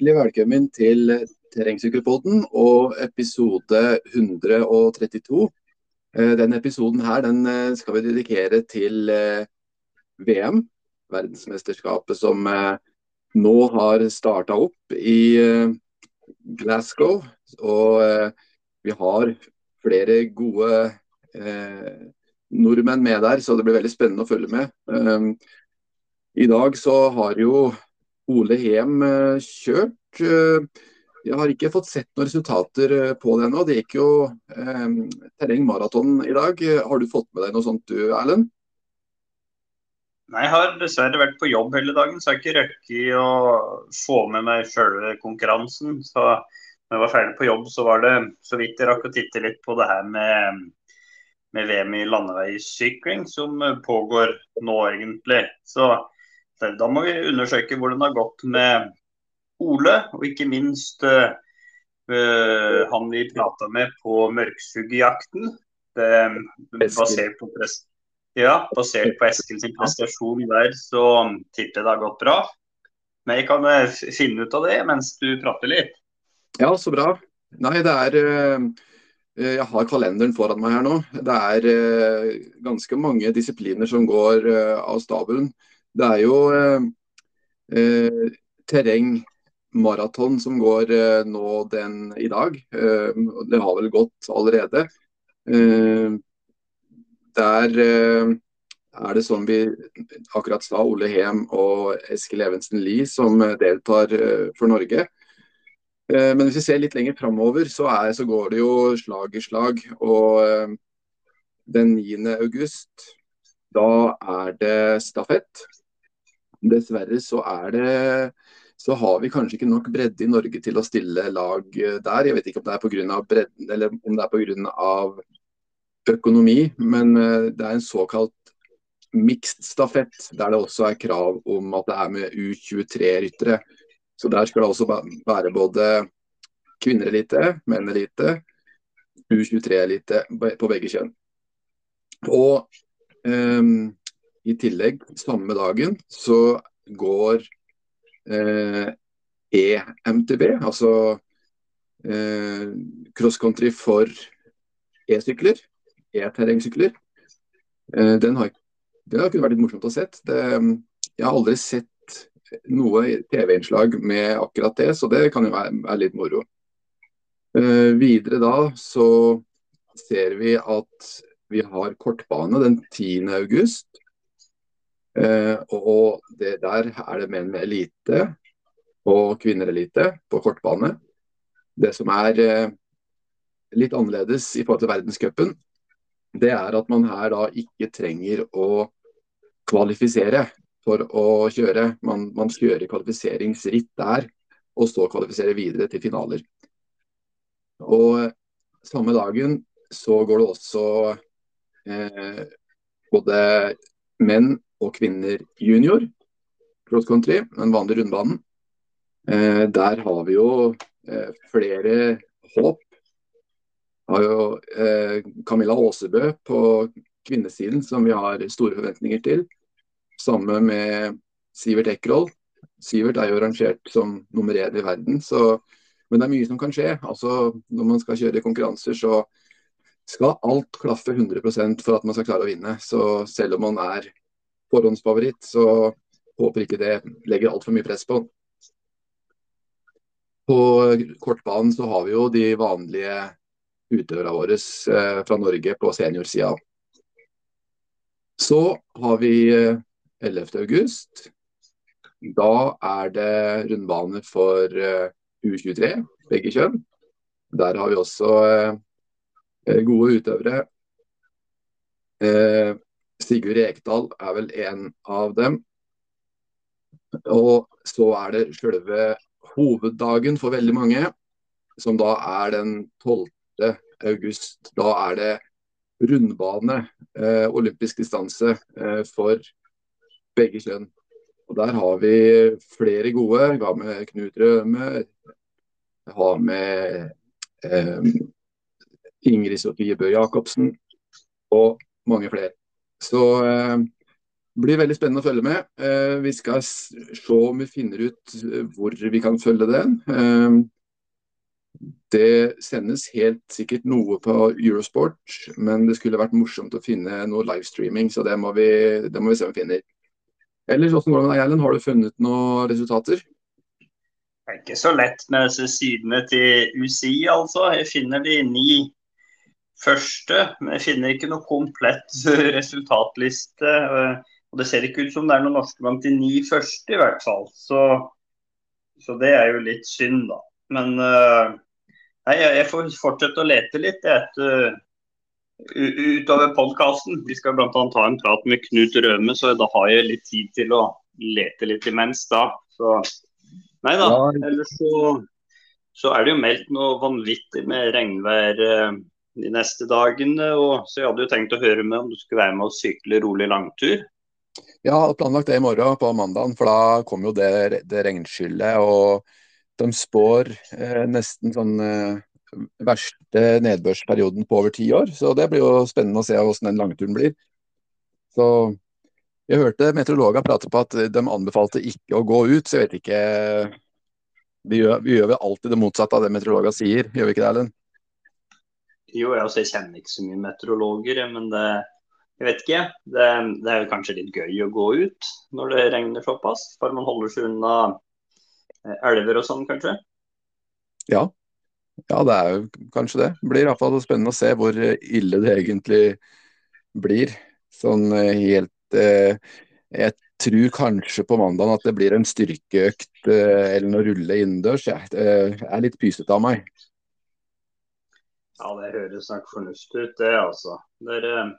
Hjertelig velkommen til Terrengsykkelpodden og episode 132. Eh, denne episoden her den eh, skal vi dedikere til eh, VM, verdensmesterskapet som nå har starta opp i Glasgow. Og vi har flere gode nordmenn med der, så det blir veldig spennende å følge med. I dag så har jo Ole Hem eh, kjørt. Eh, jeg har ikke fått sett noen resultater eh, på det ennå. Det gikk jo eh, terreng i dag. Har du fått med deg noe sånt du, Erlend? Nei, Jeg har dessverre vært på jobb hele dagen, så jeg har ikke rukket å få med meg selve konkurransen. Så når jeg var ferdig på jobb, så var det så vidt jeg rakk å titte litt på det her med, med VM i landeveissykling, som pågår nå, egentlig. Så da må vi undersøke hvordan det har gått med Ole, og ikke minst uh, han vi prata med på mørksuggejakten. Basert på, ja, basert på Eskil sin prestasjon der, så tipper jeg det har gått bra. Men jeg kan finne ut av det mens du prater litt. Ja, så bra. Nei, det er Jeg har kalenderen foran meg her nå. Det er ganske mange disipliner som går av stabelen. Det er jo eh, eh, terrengmaraton som går eh, nå den i dag. Eh, det har vel gått allerede. Eh, der eh, er det som vi akkurat sa, Ole Hem og Eskil Evensen Lie som deltar for Norge. Men hvis vi ser litt lenger framover, så, så, går det jo slag i slag. Og den 9. august, da er det stafett dessverre så er det så har vi kanskje ikke nok bredde i Norge til å stille lag der. Jeg vet ikke om det er pga. bredden eller om det er pga. økonomi, men eh, det er en såkalt mixed stafett, der det også er krav om at det er med U23-ryttere. Så der skal det også være både kvinnerelite, mennelite, U23-elite på begge kjønn. Og um, i tillegg, samme dagen, så går eh, EMTB, altså eh, cross country for e-sykler, e-terrengsykler. Eh, den har, har kunne vært litt morsomt å sett. Det, jeg har aldri sett noe TV-innslag med akkurat det, så det kan jo være, være litt moro. Eh, videre da så ser vi at vi har kortbane den 10. august. Eh, og det, der er det menn med elite og kvinnerelite på kortbane. Det som er eh, litt annerledes i forhold til verdenscupen, det er at man her da ikke trenger å kvalifisere for å kjøre. Man, man kjører kvalifiseringsritt der, og så kvalifisere videre til finaler. Og samme dagen så går det også eh, både menn og kvinner junior cross country, den vanlige rundbanen. Eh, der har vi jo eh, flere håp. Har jo eh, Camilla Aasebø på kvinnesiden som vi har store forventninger til. Samme med Sivert Eckroll. Sivert er jo rangert som nummer én i verden, så, men det er mye som kan skje. Altså, når man skal kjøre konkurranser, så skal alt klaffe 100% for at man skal klare å vinne. Så selv om man er forhåndsfavoritt, så håper ikke det legger altfor mye press på. På kortbanen så har vi jo de vanlige utøverne våre eh, fra Norge på seniorsida. Så har vi 11. Eh, august. Da er det rundbane for eh, U23, begge kjønn. Der har vi også gode utøvere. Sigurd Rekdal er vel en av dem. Og så er det selve hoveddagen for veldig mange, som da er den 12. august. Da er det rundbane, eh, olympisk distanse, eh, for begge kjønn. Og Der har vi flere gode. Vi har med Knut Røme, vi har med eh, Ingrid Sofie Bø Jacobsen og mange flere. Så eh, Det blir veldig spennende å følge med. Eh, vi skal se om vi finner ut eh, hvor vi kan følge den. Eh, det sendes helt sikkert noe på Eurosport, men det skulle vært morsomt å finne noe livestreaming, så det må vi, det må vi se om vi finner. Ellers, hvordan går det med deg, Erlend? Har du funnet noen resultater? Det er ikke så lett med disse sidene til UCI, altså. Jeg finner de ni første, men jeg finner ikke noe komplett resultatliste. Og det ser ikke ut som det er noen norske blant de ni første, i hvert fall. Så, så det er jo litt synd, da. Men uh, nei, jeg får fortsette å lete litt etter utover podkasten. Vi skal bl.a. ta en prat med Knut Røme, så da har jeg litt tid til å lete litt imens da. Så nei da. Ellers så, så er det jo meldt noe vanvittig med regnvær de neste dagene. Og, så jeg hadde jo tenkt å høre med om du skulle være med og sykle rolig langtur. Ja, planlagt det i morgen på mandagen, for da kommer jo det, det regnskyllet. Og de spår eh, nesten sånn eh, verste nedbørsperioden på over ti år. Så det blir jo spennende å se hvordan den langturen blir. Så jeg hørte meteorologene prate på at de anbefalte ikke å gå ut, så jeg vet ikke Vi gjør, vi gjør vel alltid det motsatte av det meteorologene sier, gjør vi ikke det, Erlend? Jo, jeg, også, jeg kjenner ikke så mye meteorologer, men det jeg vet ikke. Det, det er kanskje litt gøy å gå ut når det regner såpass. Bare man holder seg unna eh, elver og sånn, kanskje. Ja. ja, det er jo kanskje det. Det blir iallfall spennende å se hvor ille det egentlig blir. Sånn eh, helt eh, Jeg tror kanskje på mandag at det blir en styrkeøkt eh, eller noe rulle innendørs. Jeg eh, er litt pysete av meg. Ja, det høres nok fornuftig ut, det altså. Det er,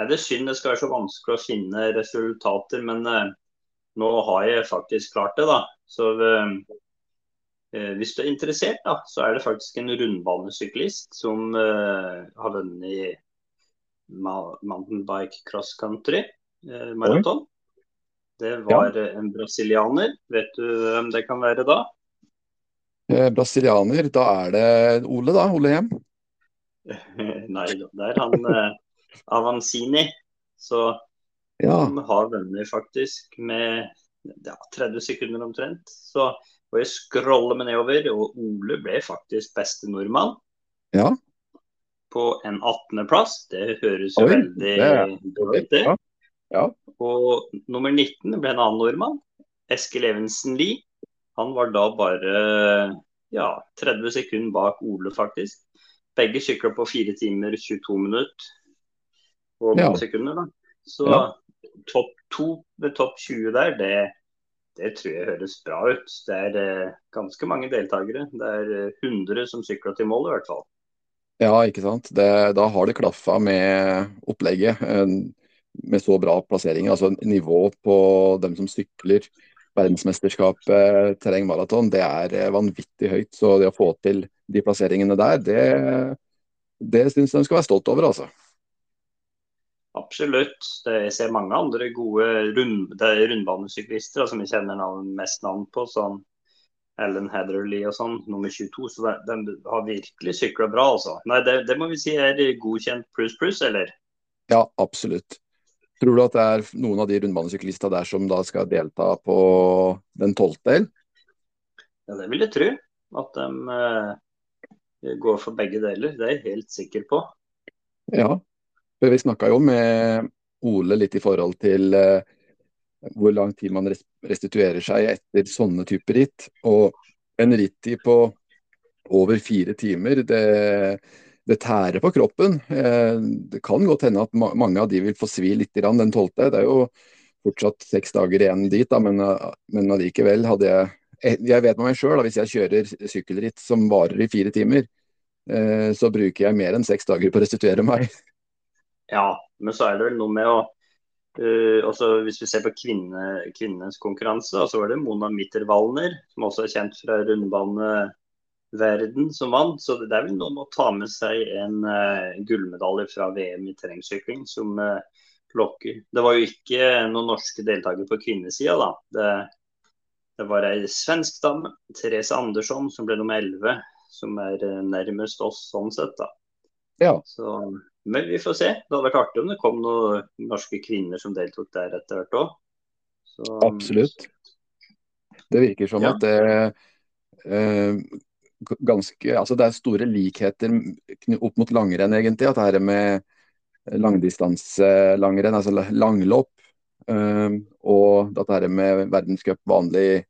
Det er synd det skal være så vanskelig å finne resultater, men uh, nå har jeg faktisk klart det. da. Så uh, Hvis du er interessert, da, så er det faktisk en rundbanesyklist som uh, har vunnet mountainbike cross country maraton. Det var ja. en brasilianer. Vet du hvem det kan være da? brasilianer, da er det Ole, da? Ole Hjem? Nei, det er han Avanzini Så ja. han har vunnet faktisk med ja, 30 sekunder omtrent. Så får jeg scroller meg nedover, og Ole ble faktisk beste nordmann. Ja. På en 18.-plass. Det høres jo Oi, veldig bra ut, det. Ja. Ja. Og nummer 19 ble en annen nordmann. Eskil Evensen Lie. Han var da bare ja, 30 sekunder bak Ole, faktisk. Begge sykla på 4 timer 22 minutter og noen ja. sekunder. da. Så ja. topp to ved topp 20 der, det, det, tror jeg høres bra ut. Det er eh, ganske mange deltakere. Det er eh, 100 som sykler til mål i hvert fall. Ja, ikke sant. Det, da har det klaffa med opplegget. Med så bra plasseringer. Altså nivå på dem som sykler verdensmesterskapet terrengmaraton, det er eh, vanvittig høyt. Så det å få til de plasseringene der, det, det syns jeg de skal være stolt over, altså. Absolutt. jeg ser mange andre gode rund, rundbanesyklister som jeg kjenner navn, mest navn på. som Ellen Heatherley og sånn, nummer 22. Så de, de har virkelig sykla bra, altså. Nei, det, det, må vi si er godkjent pluss pluss, eller? Ja, absolutt. Tror du at det er noen av de rundbanesyklistene der som da skal delta på den tolvte del? Ja, det vil jeg tro. At de eh, går for begge deler. Det er jeg helt sikker på. Ja, Vi snakka jo med Ole litt i forhold til uh, hvor lang tid man restituerer seg etter sånne typer ritt. Og en rittid på over fire timer, det, det tærer på kroppen. Uh, det kan godt hende at mange av de vil få svi litt den tolvte. Det er jo fortsatt seks dager igjen dit, da, men, men allikevel hadde jeg Jeg vet med meg sjøl, hvis jeg kjører sykkelritt som varer i fire timer, uh, så bruker jeg mer enn seks dager på å restituere meg. Ja, men så er det vel noe med å uh, Hvis vi ser på kvinne, kvinnenes konkurranse, så var det Mona Mitter-Wallner, som også er kjent fra rundbaneverden, som vant. Så det er vel noe med å ta med seg en uh, gullmedalje fra VM i terrengsykling som uh, plukker. Det var jo ikke noen norske deltakere på kvinnesida, da. Det, det var ei svensk dame, Therese Andersson, som ble nummer 11, som er nærmest oss sånn sett, da. Ja. Så, men vi får se. Det hadde vært artig om det kom noen norske kvinner som deltok der etter hvert òg. Absolutt. Det virker som ja. at det eh, ganske Altså det er store likheter opp mot langrenn, egentlig. At det her med langdistanselangrenn, altså langlopp, eh, og dette her med verdenscup, vanlig,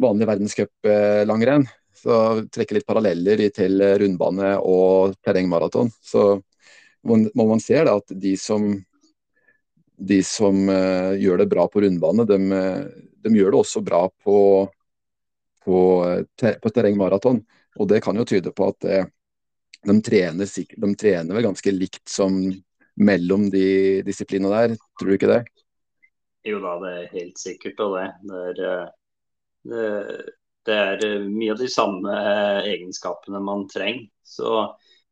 vanlig verdenscuplangrenn. Så trekker litt paralleller til rundbane og terrengmaraton. Så må man se da at de som, de som uh, gjør det bra på rundbane, de, de gjør det også bra på, på, ter, på terrengmaraton. Og det kan jo tyde på at uh, de, trener, de trener vel ganske likt som mellom de disiplinene der, tror du ikke det? Jo da, det er helt sikkert. Og det, det er, eh, det, det er eh, mye av de samme eh, egenskapene man trenger. Så,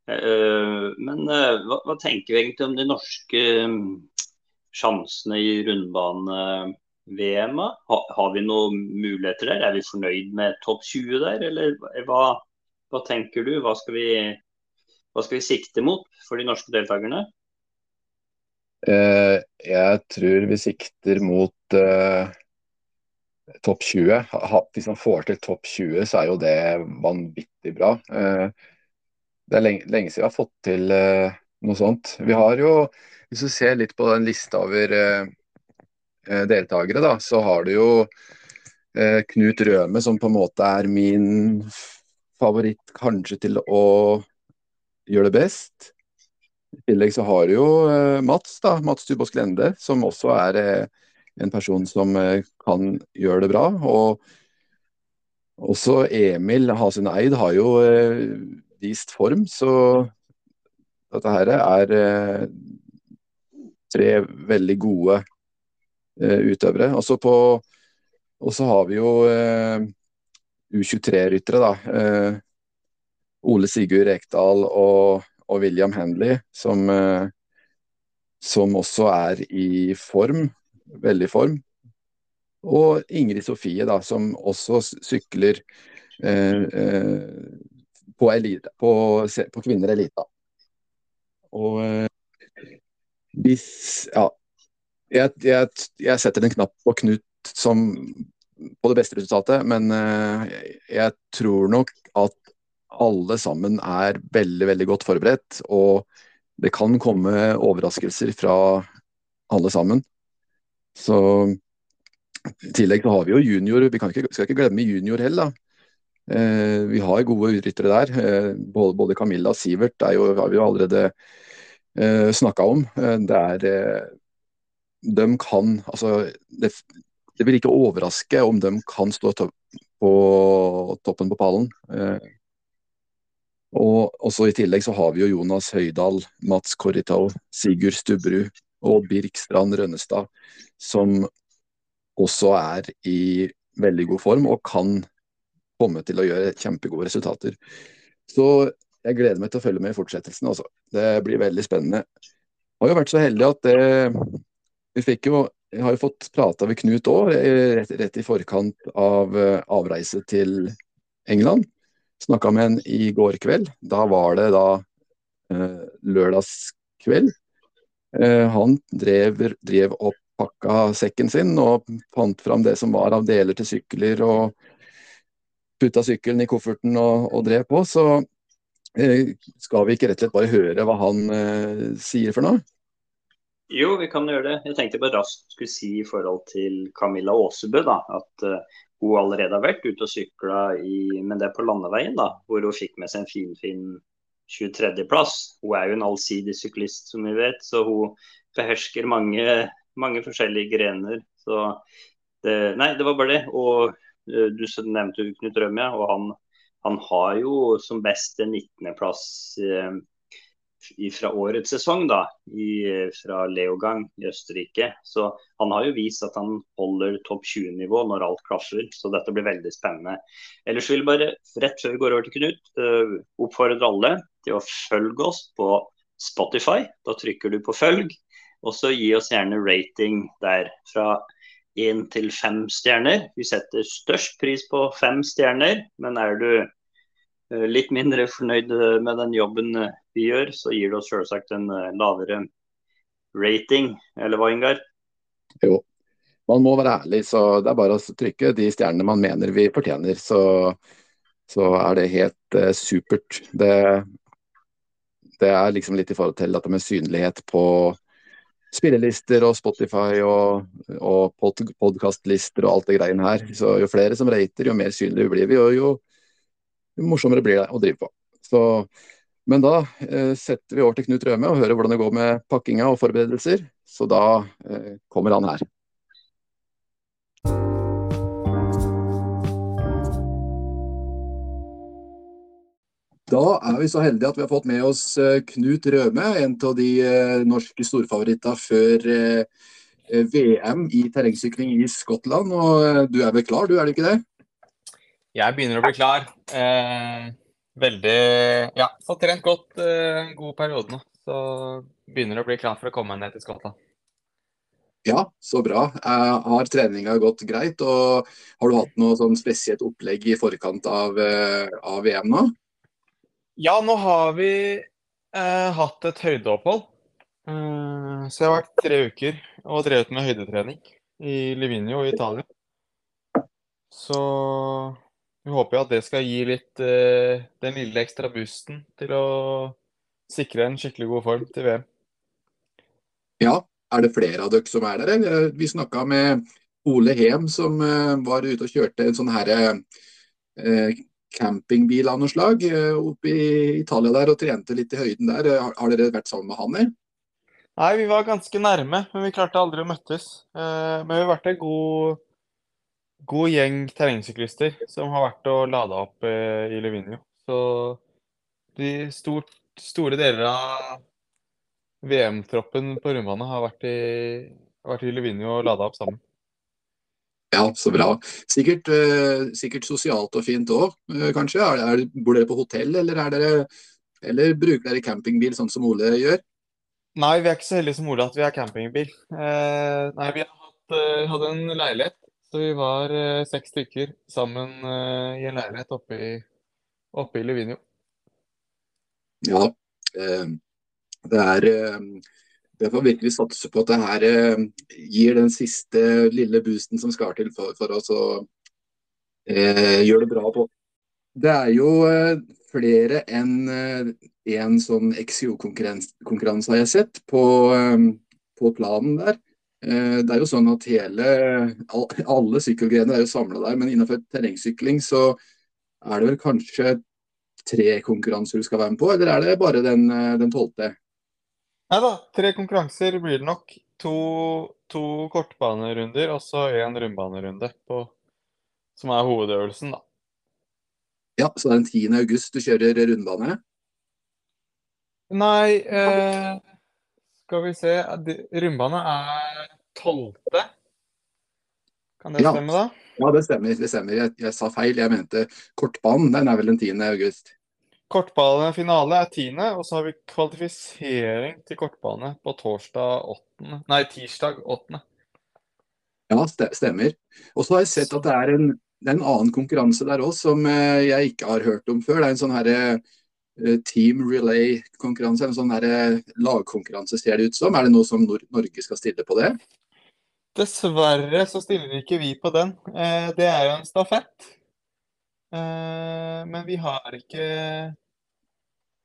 men hva, hva, tenker vi egentlig om de norske sjansene i rundbane-VM? Har, har vi noen muligheter der? Er vi fornøyd med topp 20 der, eller hva, hva tenker du? Hva skal, vi, hva skal vi sikte mot for de norske deltakerne? Jeg tror vi sikter mot topp 20. Hvis man får til topp 20, så er jo det vanvittig bra. Eh, det er lenge, lenge siden vi har fått til eh, noe sånt. Vi har jo, hvis du ser litt på den lista over eh, deltakere, da, så har du jo Knut Røme, som på en måte er min favoritt kanskje til å gjøre det best. I tillegg så har du jo Mats, da, Mats Tubås Glende, som også er en person som eh, gjør det bra. Og også Emil Hasin Eid har jo eh, vist form, så dette her er eh, tre veldig gode utøvere. Også på og så har vi jo U23-ryttere, da. Ole Sigurd Rekdal og, og William Henley, som, som også er i form veldig form. Og Ingrid Sofie, da, som også sykler eh, eh, på, elite, på, på kvinner elita. Og eh, hvis Ja. Jeg, jeg, jeg, setter en knapp på Knut som på det beste resultatet, men eh, jeg tror nok at alle sammen er veldig, veldig godt forberedt. Og det kan komme overraskelser fra alle sammen. Så I tillegg så har vi jo junior, vi ikke, skal ikke glemme junior heller. Eh, vi har gode utryttere der. Eh, både, både, Camilla og Sivert er jo, har vi jo allerede eh, snakka om. Eh, det er eh, De kan Altså, det, det, vil ikke overraske om de kan stå to på toppen på pallen. Eh, og også I tillegg så har vi jo Jonas Høydahl, Mats Korritov, Sigurd Stubberud og Birk Strand Rønnestad, som også er i veldig god form og kan komme til å gjøre kjempegode resultater. Så jeg gleder meg til å følge med i fortsettelsen. Også. Det blir veldig spennende. Jeg har jo vært så heldig at det, vi fikk jo jeg har jo fått prata med Knut òg, rett, rett, i forkant av uh, avreise til England. Snakka med han i går kveld. Da var det da uh, lørdagskveld. Eh, han drev, drev og pakka sekken sin og fant fram det som var av deler til sykler, og putta sykkelen i kofferten og, og drev på. Så eh, skal vi ikke rett og slett bare høre hva han eh, sier for noe? Jo, vi kan gjøre det. Jeg tenkte bare raskt skulle si i forhold til Camilla Aasebø da, at uh, hun allerede har vært ute og sykla men det er på landeveien, da, hvor hun fikk med seg en finfin fin 23.-plass. Hun er jo en allsidig syklist, som vi vet, så hun behersker mange, mange forskjellige grener. Så det, nei, det var bare det. Og uh, du nevnte jo Knut Rømme, og han, han, har jo som best en 19.-plass uh, fra årets sesong, da, i, fra Leogang i Østerrike. Så han har jo vist at han holder topp 20-nivå når alt klaffer. Så dette blir veldig spennende. Ellers vil jeg bare, rett før vi går over til Knut, oppfordre alle til å følge oss på Spotify. Da trykker du på følg, og så gi oss gjerne rating der. Fra én til fem stjerner. Vi setter størst pris på fem stjerner, men er du litt mindre fornøyd med den jobben vi gjør, så gir det oss selvsagt en lavere rating, eller hva, Ingar? Jo, man må være ærlig, så det er bare å trykke de stjernene man mener vi fortjener. Så, så er det helt uh, supert. Det, det, er liksom litt i forhold til dette med synlighet på spillelister og Spotify og, og pod podkastlister og alt det greiene her. Så jo flere som rater, jo mer synlige blir vi, og jo, jo morsommere blir det å drive på. Så men da eh, setter vi over til Knut Røme og hører hvordan det går med pakkinga og forberedelser. Så da eh, kommer han her. Da er vi så heldige at vi har fått med oss eh, Knut Røme, en av de eh, norske storfavorittene før eh, VM i terrengsykling i Skottland. Og du er vel klar, du er det ikke det? Jeg begynner å bli klar. Eh Veldig Ja, fått trent godt eh, god periode nå. Så begynner å bli klar for å komme ned til Skottland. Ja, så bra. Eh, har treninga gått greit? Og har du hatt noe sånn spesielt opplegg i forkant av, av VM nå? Ja, nå har vi eh, hatt et høydeopphold. Eh, så jeg har vært tre uker og drevet med høydetrening i Livigno i Italia. Så vi håper jo at det skal gi litt uh, den lille ekstra boosten til å sikre en skikkelig god form til VM. Ja, er det flere av dere som er der? Eller? Vi snakka med Ole Hem som uh, var ute og kjørte en sånn herre uh, campingbil av noe slag oppe i Italia der og trente litt i høyden der. Har, har dere vært sammen med han, eller? Nei, vi var ganske nærme, men vi klarte aldri å møttes. men vi har vært en god god gjeng terrengsyklister som har vært og lada opp eh, i Levinio. Så de stort, store deler av VM-troppen på rundbane har vært i, vært i Levinio og lada opp sammen. Ja, så bra. Sikkert, eh, sikkert sosialt og fint òg, eh, kanskje. Er, er, bor dere på hotell, eller, dere, eller, bruker dere campingbil, sånn som Ole gjør? Nei, vi er ikke så heldige som Ole at vi har campingbil. Eh, nei, vi har hatt, eh, hadde en leilighet så vi var eh, seks stykker sammen eh, i en leilighet oppe i, oppe i Livigno. Ja, det er eh, Det får virkelig satse på at det her eh, gir den siste lille boosten som skal til for, for oss å eh, gjøre det bra på. Det er jo flere enn én sånn XIO-konkurranse har jeg sett på, på planen der. Eh, det er jo sånn at hele, Alle sykkelgrener er jo samla der, men innenfor terrengsykling så er det vel kanskje tre konkurranser du skal være med på, eller er det bare den, eh, den tolvte? Nei da, tre konkurranser blir det nok. To, to kortbanerunder og så én rundbanerunde på, som er hovedøvelsen, da. Ja, så det er den 10. august du kjører rundbane? Nei, eh, skal vi se Rundbane er tolvte. Kan det ja. stemme, da? Ja, det stemmer. det stemmer. Jeg, jeg, sa feil. Jeg mente kortbanen. Den er vel den 10. august. Kortbanefinale er 10., og så har vi kvalifisering til kortbane på torsdag 8. Nei, tirsdag 8. Ja, stemmer. Og så har jeg sett at det er en, det er en annen konkurranse der òg som eh, jeg ikke har hørt om før. Det er en sånn herre Eh, team relay-konkurranse, en sånn her lagkonkurranse ser det ut som. Er det noe som Norge skal stille på det? Dessverre så stiller ikke vi på den. Eh, det er jo en stafett. Men vi har ikke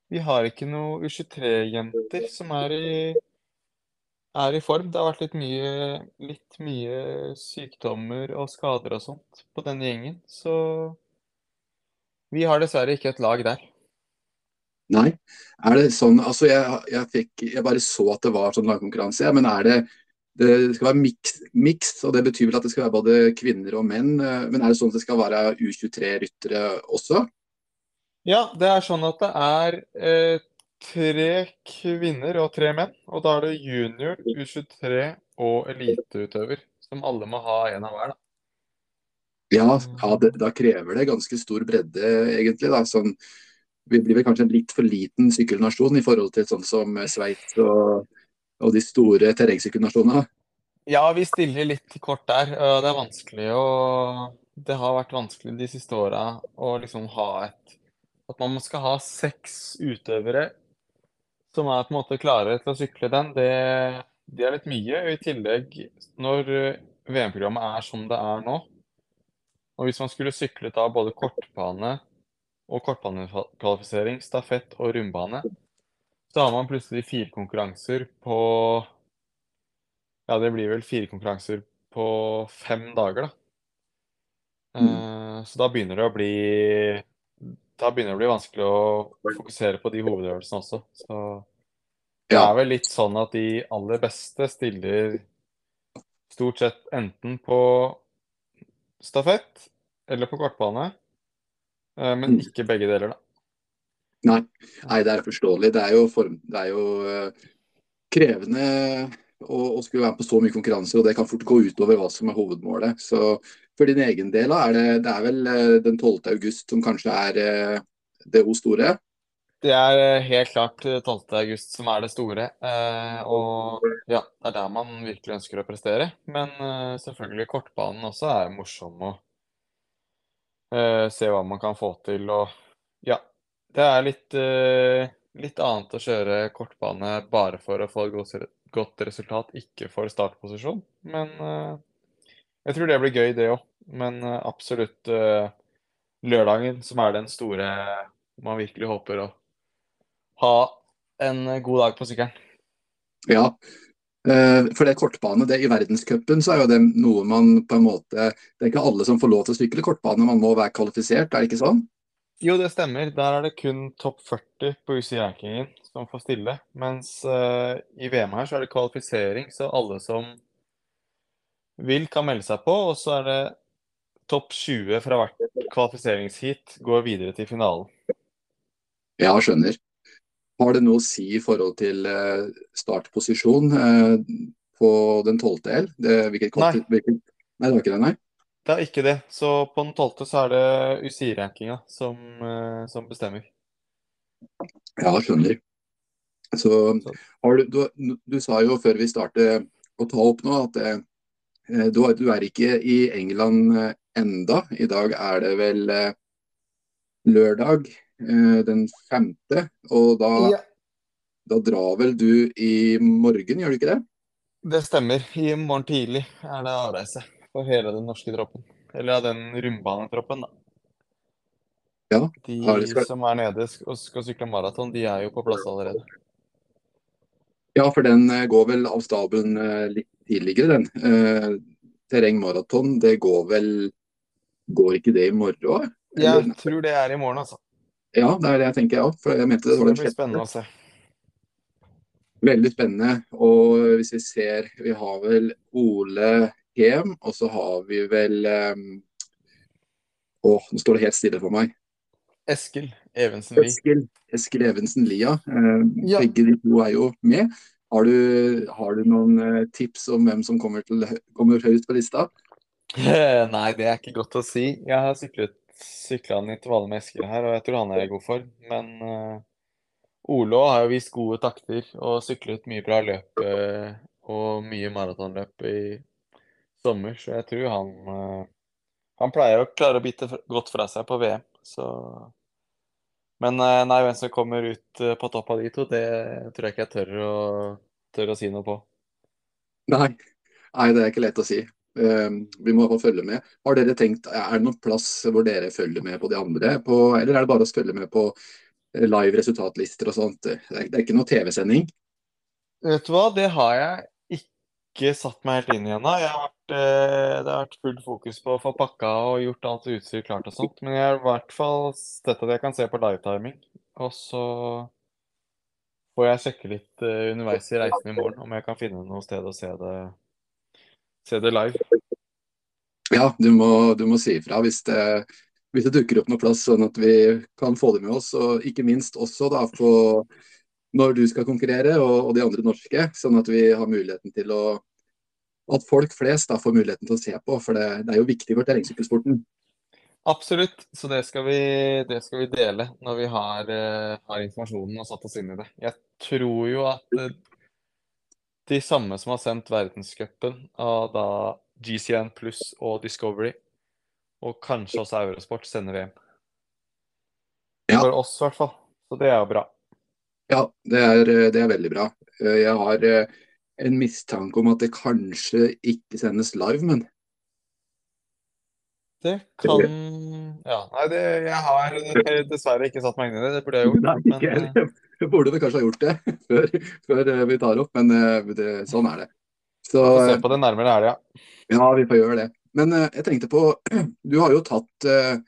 Vi har ikke noe U23-jenter som er i, er i form. Det har vært litt mye, litt mye sykdommer og skader og sånt på denne gjengen. Så vi har dessverre ikke et lag der. Nei. Er det sånn Altså, jeg, jeg, fikk, jeg bare så at det var sånn lagkonkurranse, ja, men er det det skal være mixed, og det betyr vel at det skal være både kvinner og menn. Eh, men er det sånn at det skal være U23-ryttere også? Ja, det er sånn at det er eh, tre kvinner og tre menn. Og da er det junior, U23 og eliteutøver, som alle må ha en av hver. da. Ja, ja det, da krever det ganske stor bredde, egentlig. da, sånn vi blir vel kanskje en litt for liten sykkelnasjon i forhold til sånn som Sveits og, og, de store terrengsykkelnasjonene? Ja, vi stiller litt kort der. Det er vanskelig å Det har vært vanskelig de siste åra å liksom ha et At man skal ha seks utøvere som er på en måte klare til å sykle den, det, det er litt mye. I tillegg, når eh, VM-programmet er som det er nå, og hvis man skulle syklet av både kortbane og kortbanekvalifisering, stafett og rundbane, så har man plutselig fire konkurranser på Ja, det blir vel fire konkurranser på fem dager, da. Uh, så da begynner det å bli Da begynner det å bli vanskelig å fokusere på de hovedøvelsene også. Så det er vel litt sånn at de aller beste stiller stort sett enten på stafett eller på kortbane, uh, men mm. ikke begge deler, da. Nei. Nei, det er forståelig. Det er jo, form, det er jo uh, krevende å, å, skulle være med på så mye konkurranser, og det kan fort gå utover hva som er hovedmålet. Så for din egen del, er det, det er vel uh, den 12. august som kanskje er uh, det O store? Det er helt klart 12. august som er det store. og ja, det er der man virkelig ønsker å prestere. Men selvfølgelig kortbanen også er morsom å se hva man kan få til. Og ja, det er litt, litt annet å kjøre kortbane bare for å få et godt resultat, ikke for startposisjon. Men jeg tror det blir gøy, det òg. Men uh, absolutt lørdagen, som er den store man virkelig håper å ha en god dag på sykkelen. Ja, for det kortbane. det I verdenscupen så er jo det noe man på en måte Det er ikke alle som får lov til å sykle kortbane, man må være kvalifisert, er det ikke sånn? Jo, det stemmer. Der er det kun topp 40 på UCI-rankingen som får stille. Mens uh, i VM her så er det kvalifisering, så alle som vil, kan melde seg på. Og så er det topp 20 fra hvert kvalifiseringsheat går videre til finalen. Ja, skjønner. Har det noe å si i forhold til uh, startposisjon uh, på den 12. L? Hvilket kort, nei. Hvilket, nei, det var ikke det, nei? Det er ikke det. Så på den tolvte så er det UCI-rankinga som, uh, som, bestemmer. Ja, skjønner. Så har du, du, du, sa jo før vi startet å ta opp nå at uh, du, du, er ikke i England uh, enda. I dag er det vel lørdag den femte, og da, ja. da drar vel du i morgen, gjør du ikke det? Det stemmer. I morgen tidlig er det avreise for hele den norske troppen. Eller ja, den rundbanetroppen, da. Ja, de skal... som er nede og skal sykle maraton, de er jo på plass allerede. Ja, for den eh, går vel av staben eh, litt tidligere, den. Eh, terrengmaraton, det går vel Går ikke det i morgen Eller? Jeg tror det er i morgen, altså. Ja, det er det jeg tenker, ja. For jeg mente det var den sjette. Spennende å se. Veldig spennende. Og hvis vi ser Vi har vel Ole hjem. Og så har vi vel um, Å, nå står det helt stille for meg. Eskil Evensen Lie. Eskil, Eskil Evensen Lia. ja. Uh, ja. Begge de to er jo med. Har du, har du noen uh, tips om hvem som kommer, til, kommer høyt på lista? Nei, det er ikke godt å si. Jeg har syklet sykla i intervallet med Eskil her, og jeg tror han er i god form. Men uh, Olo har jo vist gode takter og syklet mye bra løp uh, og mye maratonløp i sommer, så jeg tror han uh, Han pleier å klare å bite godt fra seg på VM, så Men uh, nei, hvem som kommer ut uh, på topp av de to, det tror jeg ikke jeg tør å, tør å si noe på. Nei. nei, det er ikke lett å si. vi må få følge med. Har dere tenkt, Er det noen plass hvor dere følger med på de andre, på, eller er det bare å følge med på live resultatlister og sånt? Det er, det er ikke noe TV-sending? Vet du hva, det har jeg ikke satt meg helt inn i ennå. Eh, det har vært fullt fokus på å få pakka og gjort alt utstyr klart og sånt. Men jeg har i hvert fall sett at jeg kan se på livetiming. Og så får jeg sjekke litt uh, underveis i reisen i morgen om jeg kan finne noe sted å se det, se det live. Ja, du må, du må si ifra hvis det, hvis det dukker opp noe plass, sånn at vi kan få det med oss. Og ikke minst også da på når du skal konkurrere, og, og, de andre norske. Sånn at vi har muligheten til å At folk flest da får muligheten til å se på. For det, det er jo viktig for terrengsykkelsporten. Absolutt. Så det skal, vi, det skal vi, dele når vi har, uh, har, informasjonen og satt oss inn i det. Jeg tror jo at uh, de samme som har sendt verdenscupen av da GCN pluss og Discovery, og kanskje også Eurosport, sender VM. Ja. For oss, i hvert fall. Så det er jo bra. Ja, det er, det er veldig bra. Eh, Jeg har eh, en mistanke om at det kanskje ikke sendes live, men Det kan Ja. Nei, det, jeg har dessverre ikke satt meg inn i det. Det burde jeg gjort. Nei, ikke men... Jeg burde vel kanskje ha gjort det før, før eh, vi tar opp, men eh, det, sånn er det. Så vi får se eh, på det nærmere helga. ja, ja, vi får gjøre det. Men eh, jeg tenkte på Du har jo tatt eh,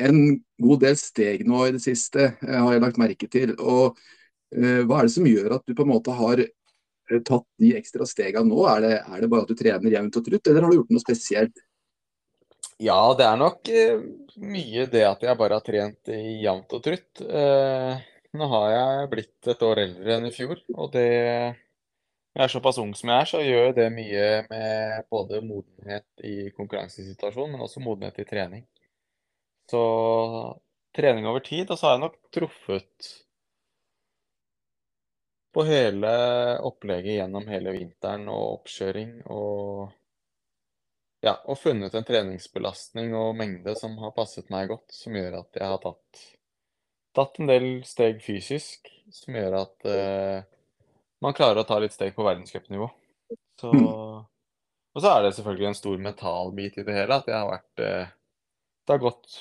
en god del steg nå i det siste, eh, har jeg lagt merke til. Og eh, hva er det som gjør at du på en måte har eh, tatt de ekstra stegene nå? Er det, er det bare at du trener jevnt og trutt, eller har du gjort noe spesielt? Ja, det er nok eh, mye det at jeg bare har trent jevnt og trutt. Eh, nå har jeg blitt et år eldre enn i fjor, og det Jeg er såpass ung som jeg er, så gjør det mye med både modenhet i konkurransesituasjonen, men også modenhet i trening. Så trening over tid, og så har jeg nok truffet på hele opplegget gjennom hele vinteren og oppkjøring og ja, og funnet en treningsbelastning og mengde som har passet meg godt, som gjør at jeg har tatt, tatt en del steg fysisk, som gjør at eh, man klarer å ta litt steg på verdenscupnivå. Så Og så er det selvfølgelig en stor mentalbit i det hele, at jeg har vært eh, Det har gått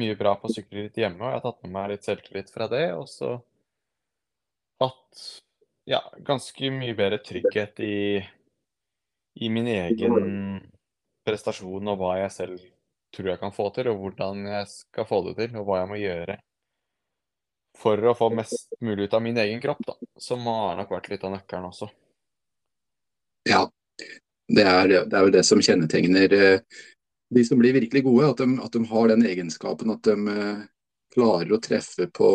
mye bra på sykkelritt hjemme, og jeg har tatt med meg litt selvtillit fra det, og så hatt ja, ganske mye bedre trygghet i, i min egen prestasjon og hva jeg selv tror jeg kan få til, og hvordan jeg skal få det til, og hva jeg må gjøre for å få mest mulig ut av min egen kropp, da. Som har nok vært litt av nøkkelen også. Ja, det er, det er jo det som kjennetegner eh, de som blir virkelig gode. At de, at de har den egenskapen at de eh, klarer å treffe på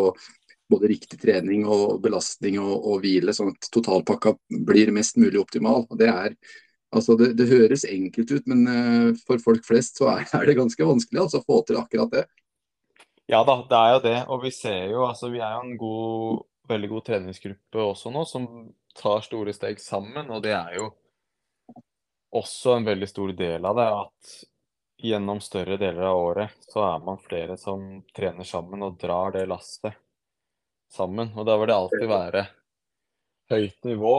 både riktig trening og belastning og, og hvile, sånn at totalpakka blir mest mulig optimal. Det, er, altså det, det høres enkelt ut, men eh, for folk flest så er, er det ganske vanskelig altså, å få til akkurat det. Ja da, det er jo det. Og vi ser jo, altså vi er jo en god, veldig god treningsgruppe også nå, som tar store steg sammen. Og det er jo også en veldig stor del av det at gjennom større deler av året så er man flere som trener sammen og drar det lasset sammen. Og da vil det alltid være høyt nivå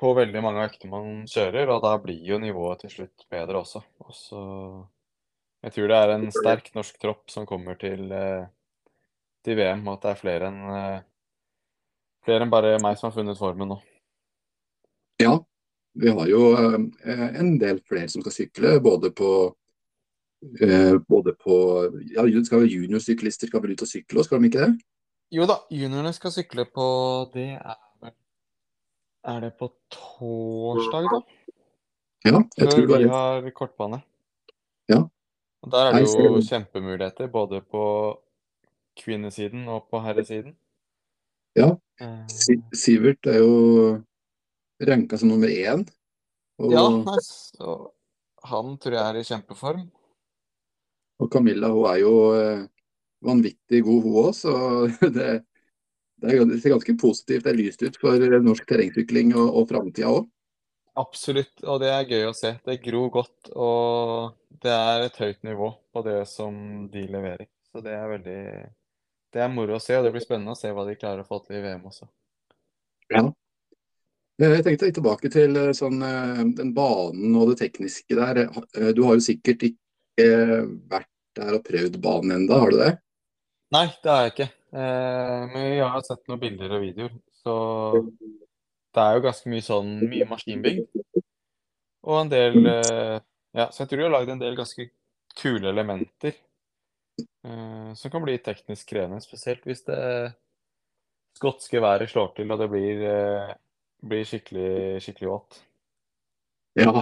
på veldig mange økter man kjører, og da blir jo nivået til slutt bedre også. Og så jeg tror det er en sterk norsk tropp som kommer til, eh, til VM, og at det er flere enn eh, flere enn bare meg som har funnet formen nå. Ja, vi har jo eh, en del flere som skal sykle, både på både på ja, skal Juniorsyklister skal vel ut og sykle, skal de ikke det? Jo da, juniorene skal sykle på Det er vel Er det på torsdag, da? Ja, jeg tror det var vi har kortbane. Ja. Og der er det jo kjempemuligheter både på kvinnesiden og på herresiden. Ja. Eh, Sivert er jo ranka som nummer én. Og, ja, nei, så han tror jeg er i kjempeform. og Camilla hun er jo eh, vanvittig god, hun òg. Så det, det, er, det ser ganske positivt det er lyst ut for norsk terrengsykling og, og framtida òg. Absolutt, og det er gøy å se. Det gror godt, og det er et høyt nivå på det som de leverer. Så det er veldig Det er moro å se, og det blir spennende å se hva de klarer å få til i VM også. Ja. Eh, Jeg tenkte litt tilbake til eh, sånn, eh, den banen og det tekniske der. Eh, Du har jo sikkert ikke vært der og prøvd banen enda, har du det? Nei, det har jeg ikke. Eh, men jeg har sett noen bilder og videoer, så det er jo ganske mye sånn mye maskinbygg. Og en del eh, Ja, så jeg tror de har lagd en del ganske kule elementer. eh, som kan bli teknisk krevende, spesielt hvis det skotske været slår til og det blir, eh, blir skikkelig, skikkelig vått. Ja.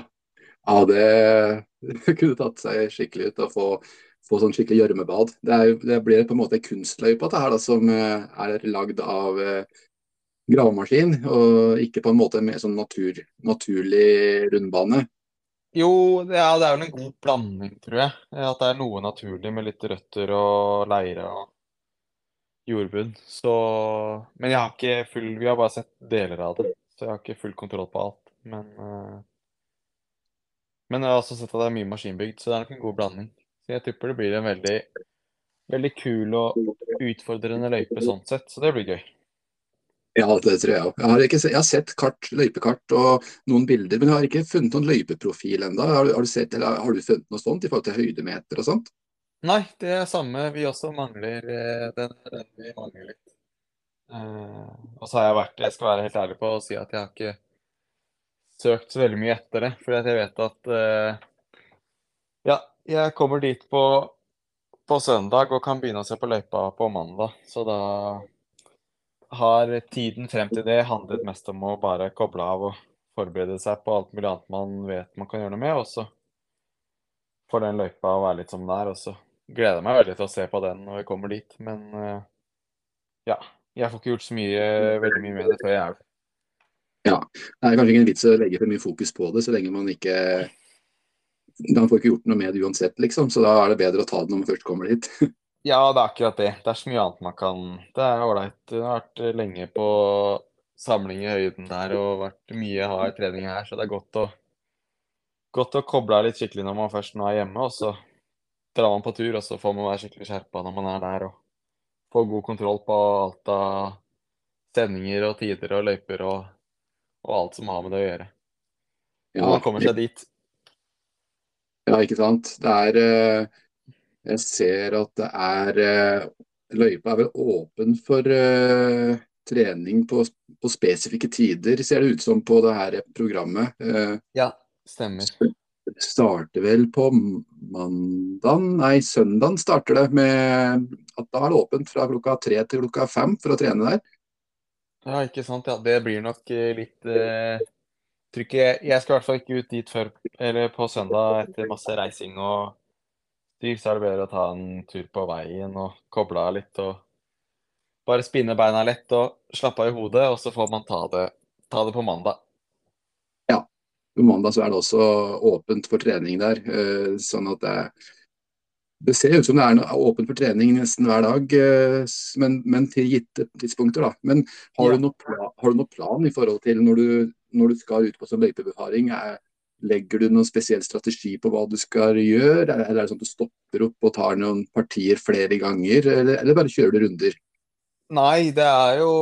ja, det kunne tatt seg skikkelig ut å få, få sånn skikkelig gjørmebad. Det, det blir på en måte kunstløypa dette her, da, som eh, er lagd av eh, gravemaskin, og ikke på en måte mer sånn natur, naturlig rundbane. Jo, det er, det er vel en god blanding, tror jeg. At det er noe naturlig med litt røtter og leire og jordbunn. Så Men jeg har ikke full Vi har bare sett deler av det, så jeg har ikke full kontroll på alt. Men eh, Men jeg har også sett at det er mye maskinbygd, så det er nok en god blanding. Så jeg tipper det blir en veldig veldig kul og utfordrende løype sånn sett, så det blir gøy. Ja, det tror jeg òg. Jeg, har jeg har sett kart, løypekart og noen bilder, men jeg har ikke funnet noen løypeprofil ennå. Har, du- har, du sett- eller har du funnet noe sånt i forhold til høydemeter og sånt? Nei, det er samme. Vi også mangler eh, den, den vi mangler litt. Uh, og så har jeg vært, jeg skal være helt ærlig på å si at jeg har ikke søkt så veldig mye etter det, fordi at jeg vet at uh, ja, jeg kommer dit på, på søndag og kan begynne å se på løypa på mandag, så da har tiden frem til det handlet mest om å bare koble av og forberede seg på alt mulig annet man vet man kan gjøre noe med, og så får den løypa være litt som den er, og så gleder jeg meg veldig til å se på den når jeg kommer dit, men eh, ja, jeg får ikke gjort så mye, veldig mye med det før jeg er der. Det er kanskje ikke en vits å legge for mye fokus på det, så lenge man ikke Man får ikke gjort noe med det uansett, liksom. Så da er det bedre å ta det når man først kommer dit. Ja, det er akkurat det. Det er så mye annet man kan Det er ålreit. Jeg har vært lenge på samling i høyden der og vært mye hard trening her, så det er godt å, godt å koble av litt skikkelig når man først nå er hjemme, og så drar man på tur, og så får man være skikkelig skjerpa når man er der og får god kontroll på alt av sendinger og tider og løyper og, og alt som har med det å gjøre. Når man kommer seg dit. Ja, ikke sant. Det er eh, Jeg ser at det er eh, Løypa er vel åpen for eh, trening på, på spesifikke tider, ser det ut som på det her programmet. Ja, stemmer. Starter vel på mandag, nei søndag starter det med at da er det åpent fra klokka tre til klokka fem for å trene der. Ja, ikke sant. Ja, det blir nok litt eh, ikke, Jeg skal i hvert fall ikke ut dit før eller på søndag etter masse reising og styr, så er det bedre å ta en tur på veien og koble av litt og bare spinne beina lett og slappe av i hodet, og så får man ta det, ta det på mandag. Ja, På mandag så er det også åpent for trening der. eh, Sånn at det, det ser ut som det er åpent for trening nesten hver dag, eh, men, men til gitte tidspunkter. da. Men har, du noe plan, har du noe plan i forhold til når du, når du skal ut på sånn løypebefaring? Er- Legger du noen spesiell strategi på hva du skal gjøre? Eller er det sånn at du stopper opp og tar noen partier flere ganger, eller, eller bare kjører du runder? Nei, det er jo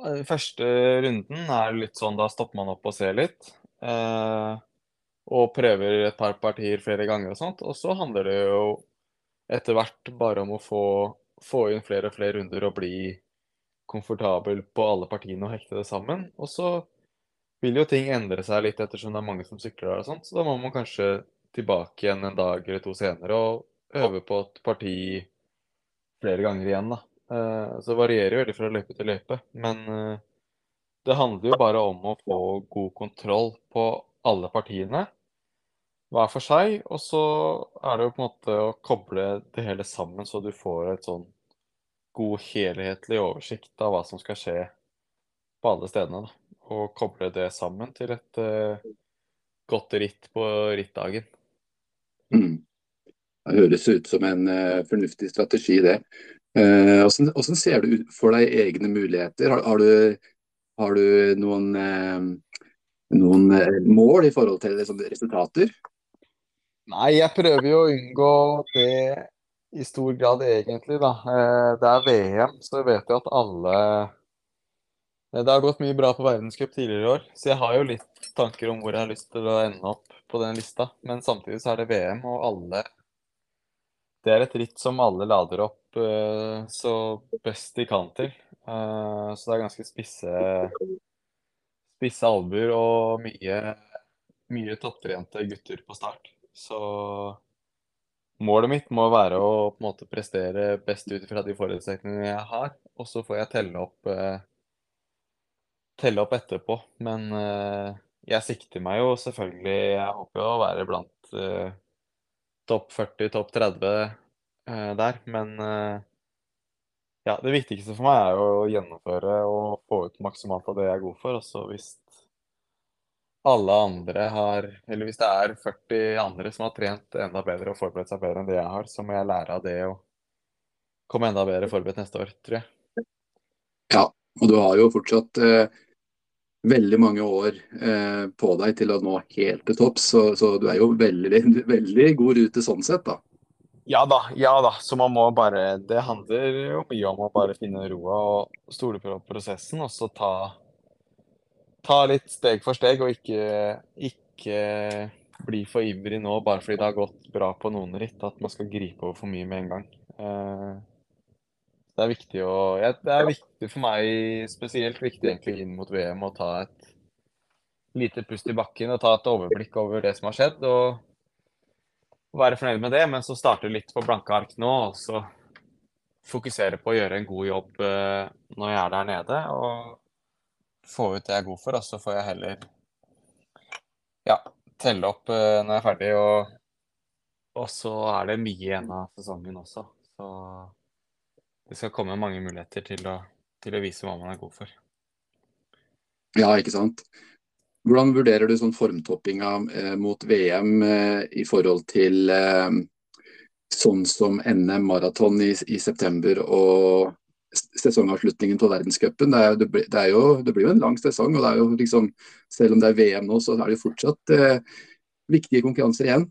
eh, Første runden er litt sånn, da stopper man opp og ser litt. Eh, og prøver et par partier flere ganger og sånt. Og så handler det jo etter hvert bare om å få, få inn flere og flere runder og bli komfortabel på alle partiene og hekte det sammen. Og så vil jo ting endre seg litt ettersom det er mange som sykler der og sånt. Så da må man kanskje tilbake igjen en dag eller to senere og øve på et parti flere ganger igjen, da. Eh, Så det varierer jo veldig fra løype til løype. Men eh, det handler jo bare om å få god kontroll på alle partiene hver for seg. Og så er det jo på en måte å koble det hele sammen, så du får et sånn god helhetlig oversikt av hva som skal skje på alle stedene. da. Og koble det sammen til et uh, godt ritt på rittdagen. Mm. Det høres ut som en uh, fornuftig strategi, det. Eh, hvordan, ser du for deg egne muligheter? Har, har, du, har du noen, noen mål i forhold til liksom, resultater? Nei, jeg prøver jo å unngå det i stor grad, egentlig, da. Eh, Det er VM, så jeg vet jo at alle Eh, Det har gått mye bra på verdenscup tidligere i år, så jeg har jo litt tanker om hvor jeg har lyst til å ende opp på den lista. Men samtidig så er det VM, og alle Det er et ritt som alle lader opp eh, så best de kan til. Så det er ganske spisse spisse albuer og mye, mye topptrente gutter på start. Så målet mitt må være å på en måte prestere best ut fra de forutsetningene jeg har, og så får jeg telle opp eh, telle opp etterpå. Men eh, jeg sikter meg jo selvfølgelig Jeg håper jo å være blant eh, topp 40, topp 30 eh, der. Men eh, ja, det viktigste for meg er jo å gjennomføre og få ut maksimalt av det jeg er god for. Og så hvis alle andre har Eller hvis det er 40 andre som har trent enda bedre og forberedt seg bedre enn det jeg har, så må jeg lære av det og komme enda bedre forberedt neste år, tror jeg. Ja, og du har jo fortsatt eh, veldig mange år eh, på deg til å nå helt til topps, så, så du er jo veldig, veldig god rute sånn sett, da. Ja da, ja da. Så man må bare Det handler jo mye om å bare finne roa og stole på prosessen, og så ta, ta litt steg for steg, og ikke, ikke bli for ivrig nå bare fordi det har gått bra på noen ritt, at man skal gripe over for mye med en gang. Eh, det er viktig å Det er viktig for meg, spesielt viktig egentlig inn mot VM, å ta et lite pust i bakken og ta et overblikk over det som har skjedd. og være fornøyd med det, men så starte litt på blanke ark nå. Og så fokusere på å gjøre en god jobb eh, når jeg er der nede. Og få ut det jeg er god for, og så får jeg heller ja, telle opp uh, når jeg er ferdig. Og, og så er det mye igjen av sesongen også. Så det skal komme mange muligheter til å, til å vise hva man er god for. Ja, ikke sant. Hvordan vurderer du sånn formtoppinga eh, mot VM eh, i forhold til eh, sånn som NM maraton i, i, september og sesongavslutningen på verdenscupen? Det, det, det, det, blir jo en lang sesong, og det er jo liksom, selv om det er VM nå, så er det jo fortsatt eh, viktige konkurranser igjen.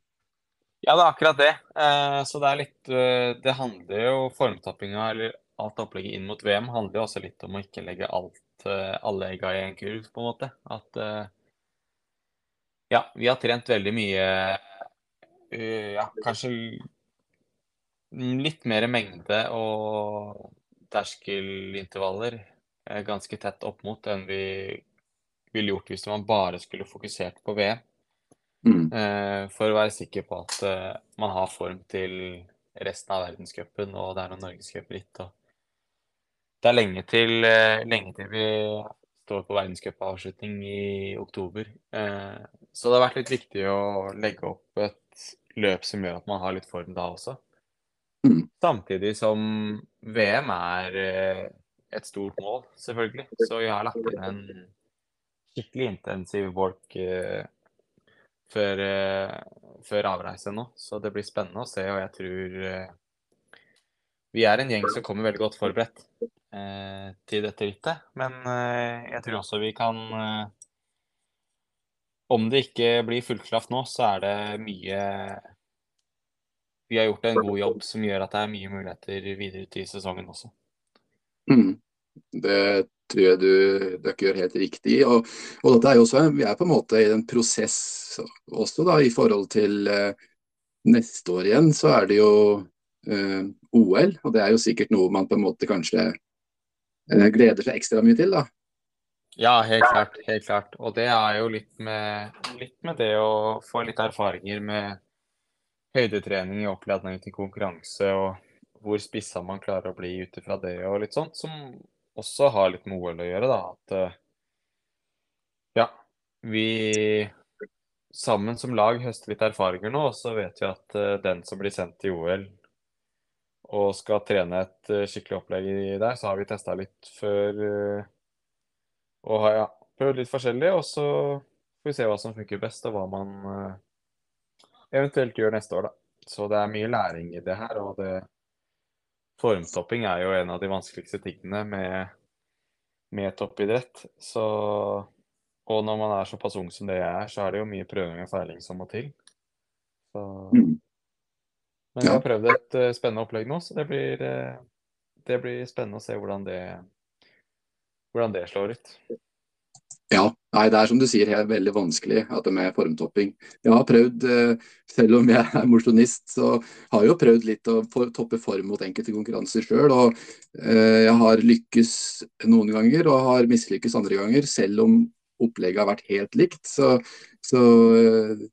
Ja, det er akkurat det. Eh, så det er litt eh, Det handler jo formtappinga eller alt opplegget inn mot VM, handler jo også litt om å ikke legge alt, alle egga i en kurv, på en måte. At ja, vi har trent veldig mye uh, Ja, kanskje litt mer mengde og terskelintervaller uh, ganske tett opp mot enn vi ville gjort hvis man bare skulle fokusert på VM. Mm. Uh, for å være sikker på at man har form til resten av verdenscupen, og det er noen norgescupritt. Det er lenge til, lenge til vi står på verdenscupavslutning i oktober. Så det har vært litt viktig å legge opp et løp som gjør at man har litt form da også. Mm. Samtidig som VM er eh, et stort mål, selvfølgelig. Så jeg har lagt inn en skikkelig intensiv walk eh, før, eh, før, avreise nå. Så det blir spennende å se, og jeg tror eh, vi er en gjeng som kommer veldig godt forberedt eh, til dette rittet. Men eh, jeg tror også vi kan om det ikke blir fullklaff nå, så er det mye Vi har gjort en god jobb som gjør at det er mye muligheter videre til sesongen også. Mm. Det tror jeg du dere gjør helt riktig. Og, og dette er jo også, vi er på en måte i en prosess også da, i forhold til eh, neste år igjen. Så er det jo eh, OL, og det er jo sikkert noe man på en måte kanskje eh, gleder seg ekstra mye til. da. Ja, helt klart. Helt klart. Og det er jo litt med, litt med det å få litt erfaringer med høydetrening i oppladning til konkurranse, og hvor spissa man klarer å bli ut ifra det og litt sånt, som også har litt med OL å gjøre, da. At eh, ja, vi sammen som lag høster litt erfaringer nå, og så vet vi at uh, den som blir sendt til OL og skal trene et uh, skikkelig opplegg der, så har vi testa litt før og har ja, prøvd litt forskjellig, og så får vi se hva som funker best, og hva man eventuelt gjør neste år, da. Så det er mye læring i det her, og det Formtopping er jo en av de vanskeligste tingene med, med toppidrett. Så Og når man er såpass ung som det jeg er, så er det jo mye prøving og feiling som må til. Så mm. Men jeg har prøvd et uh, spennende opplegg nå, så det blir, uh, det blir spennende å se hvordan det hvordan det slår ut. Ja, nei, det er som du sier, helt veldig vanskelig at det med formtopping. Jeg har prøvd, eh, selv om jeg er mosjonist, så har jeg jo prøvd litt å toppe form mot enkelte konkurranser sjøl. Og eh, jeg har lykkes noen ganger og har mislykkes andre ganger, selv om opplegget har vært helt likt. Så, så eh,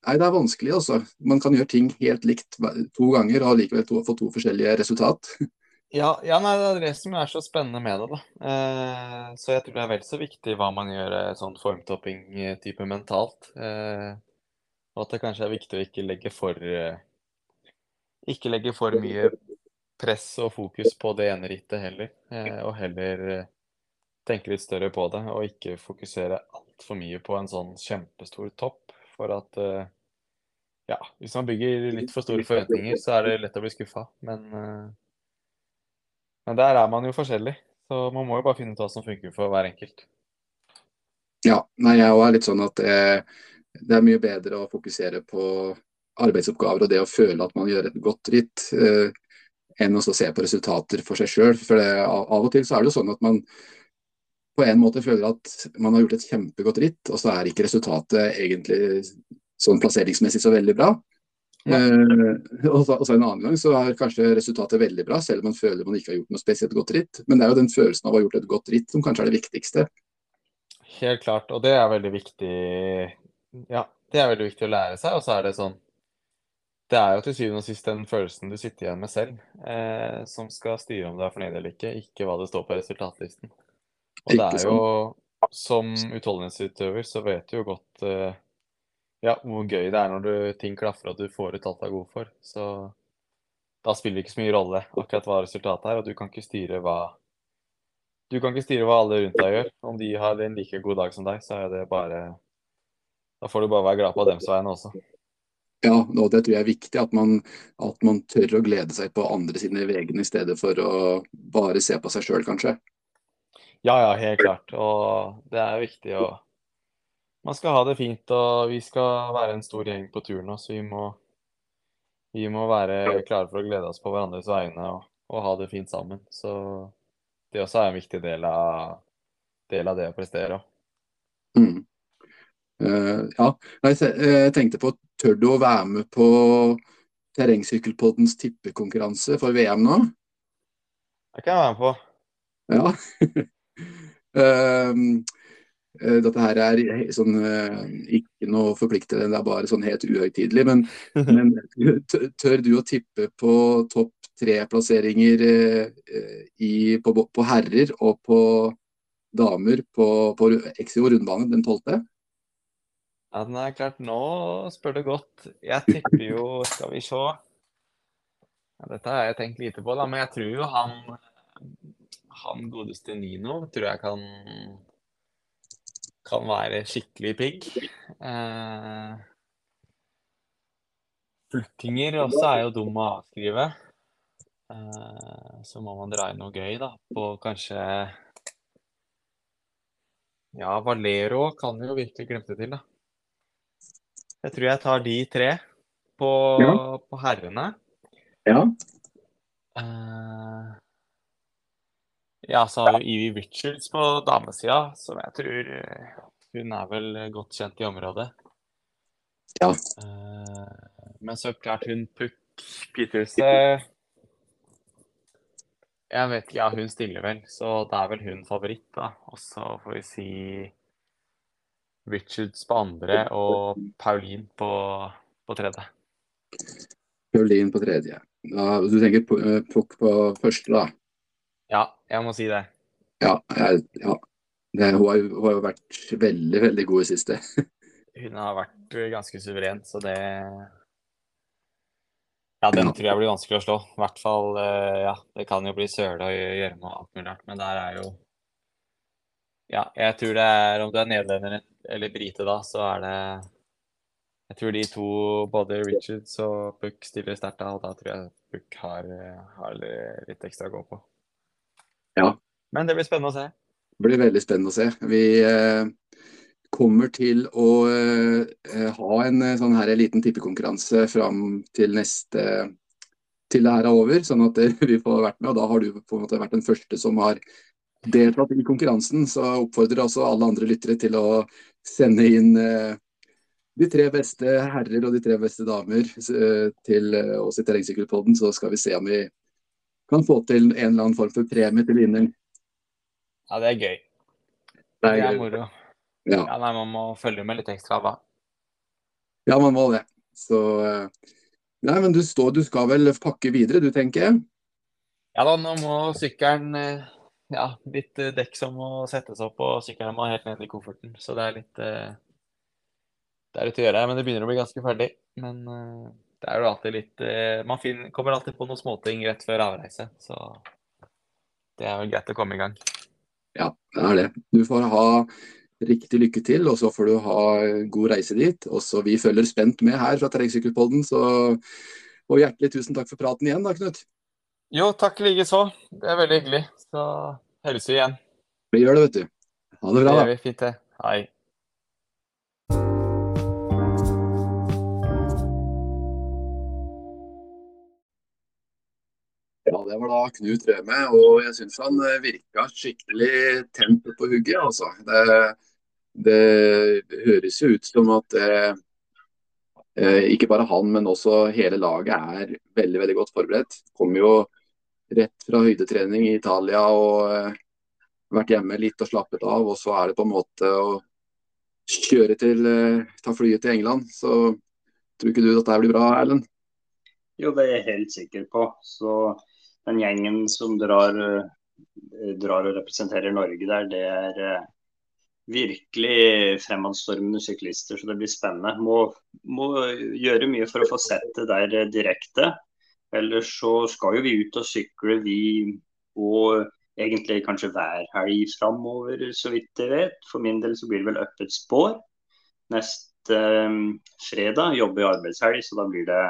Nei, det er vanskelig, altså. Man kan gjøre ting helt likt to ganger og likevel få to forskjellige resultat. Ja, ja nei, det er det som er så spennende med det. da. Eh, så jeg tror det er vel så viktig hva man gjør eh, sånn formtopping-type mentalt. Eh, og at det kanskje er viktig å ikke legge for eh, Ikke legge for mye press og fokus på det ene rittet heller. Eh, og heller eh, tenke litt større på det, og ikke fokusere altfor mye på en sånn kjempestor topp. For at ja, hvis man bygger litt for store forventninger, så er det lett å bli skuffa. Men men der er man jo forskjellig, så man må jo bare finne ut hva som funker for hver enkelt. Ja, nei, jeg er litt sånn at det, det, er mye bedre å fokusere på arbeidsoppgaver og det å føle at man gjør et godt ritt, eh, enn å se på resultater for seg sjøl. For det, av og til så er det jo sånn at man på en måte føler at man har gjort et kjempegodt ritt, og så er ikke resultatet egentlig sånn plasseringsmessig så veldig bra. Eh, og, så, og så En annen gang så er kanskje resultatet veldig bra, selv om man føler man ikke har gjort noe spesielt godt ritt. Men det er jo den følelsen av å ha gjort et godt ritt som kanskje er det viktigste. Helt klart, og det er veldig viktig Ja, det er veldig viktig å lære seg. Og så er det sånn Det er jo til syvende og sist den følelsen du sitter igjen med selv, eh, som skal styre om du er fornøyd eller ikke, ikke hva det står på resultatlisten. Og det er jo Som utholdenhetsutøver så vet du jo godt eh, ja, hvor gøy det er når du, ting klaffer og du får ut alt du er god for. Så da spiller det ikke så mye rolle akkurat hva resultatet er, og du kan ikke styre hva du kan ikke styre hva alle rundt deg gjør. Om de har en like god dag som deg, så er det bare Da får du bare være glad på dems vegne også. Ja, og det tror jeg er viktig. At man, at man tør å glede seg på andre sine vegne i stedet for å bare se på seg sjøl, kanskje. Ja, ja, helt klart. Og det er viktig å man skal ha det fint, og vi skal være en stor gjeng på turen. Så vi må, vi må være klare for å glede oss på hverandres vegne og, og, ha det fint sammen. Så det også er en viktig del av, del av det å prestere. Mm. Uh, ja, jeg, jeg tenkte på Tør du å være med på terrengsykkelpoddens tippekonkurranse for VM nå? Det kan jeg være med på. Ja. uh, Eh, dette her er sånn, eh, ikke noe forpliktende, det er bare sånn helt uhøytidelig. Men, men, tør du å tippe på topp tre-plasseringer eh, på, på, herrer og på damer på, på Exio rundbane den tolvte? Ja, den er klart, nå spør du godt. Jeg tipper jo Skal vi se. Ja, dette har jeg tenkt lite på, da, men jeg tror jo han han godeste Nino tror jeg kan kan være skikkelig pigg. Eh, Fluttinger også er jo dum å avskrive. Eh, så må man dra inn noe gøy, da, på kanskje Ja, Valero kan jo virkelig glemte til, da. Jeg tror jeg tar de tre på, ja. på herrene. Ja. Eh, ja, så har vi Evie Richards på damesida, som jeg tror eh, Hun er vel godt kjent i området. Ja. Uh, men så klart hun Puck Peters Jeg vet ikke, ja, hun stiller vel, så det er vel hun favoritt, da. Og så får vi si Richards på andre og Pauline på, på tredje. Pauline på tredje. Ja, du tenker Puck på første, da? Ja, jeg må si det. Ja, jeg, ja. Det, hun, har, hun, har, jo vært veldig, veldig god i siste. hun har vært ganske suveren, så det Ja, den tror jeg blir vanskelig å slå. I hvert fall eh, Ja, det kan jo bli søle og gjøre noe alt mulig rart, men der er jo Ja, jeg tror det er Om du er nederlender eller brite da, så er det Jeg tror de to, både Richards og Puck, stiller sterkt da, og da tror jeg Puck har, har litt ekstra å gå på. Ja. Men det blir spennende å se. Det blir veldig spennende å se. Vi eh, kommer til å eh, ha en eh, sånn her liten tippekonkurranse fram til neste til det her er over, sånn at vi får vært med. og Da har du på en måte vært den første som har deltatt i konkurransen. Så jeg oppfordrer også alle andre lyttere til å sende inn eh, de tre beste herrer og de tre beste damer eh, til oss i Terrengsykkelpodden. Så skal vi se om vi kan få til en eller annen form for premie til vinneren. Ja, det er gøy. Det er, det er moro. Ja. ja. nei, Man må følge med litt ekstra, da. Ja, man må det. Så eh, Nei, men du, står, du skal vel pakke videre, du tenker jeg? Ja da, nå må sykkelen eh, Ja, litt eh, dekk som må settes opp, og sykkelen må helt ned i kofferten. Så det er litt Det er litt å gjøre, men det begynner å bli ganske ferdig. Men det er jo alltid litt eh, Man finner, kommer alltid på noen småting rett før avreise, så det er vel greit å komme i gang. Ja, det er det. Du får ha riktig lykke til, og så får du ha god reise dit. Og så Vi følger spent med her fra Terrengsykkelpodden, så og hjertelig tusen takk for praten igjen da, Knut. Jo, takk likeså. Det er veldig hyggelig. Så høres vi igjen. Vi gjør det, vet du. Ha det bra. Det gjør vi fint, det. Hei. Det var da Knut Røme, og jeg syns han eh, virka skikkelig tent på hugget. Altså. Det, det, høres jo ut som at eh, eh, ikke bare han, men også hele laget er veldig veldig godt forberedt. Kom jo rett fra høydetrening i Italia og eh, vært hjemme litt og slappet av. Og så er det på en måte å kjøre til, eh, ta flyet til England. Så tror ikke du at det blir bra, Erlend? Jo, det er jeg helt sikker på. Så den gjengen som drar, eh, drar og representerer Norge der, det er eh, virkelig fremadstormende syklister, så det blir spennende. Må, må, gjøre mye for å få sett det der eh, direkte. Ellers så skal jo vi ut og sykle, vi. Og egentlig kanskje hver helg framover, så vidt jeg vet. For min del så blir det vel up et spår. Neste fredag jobber jeg arbeidshelg, så da blir det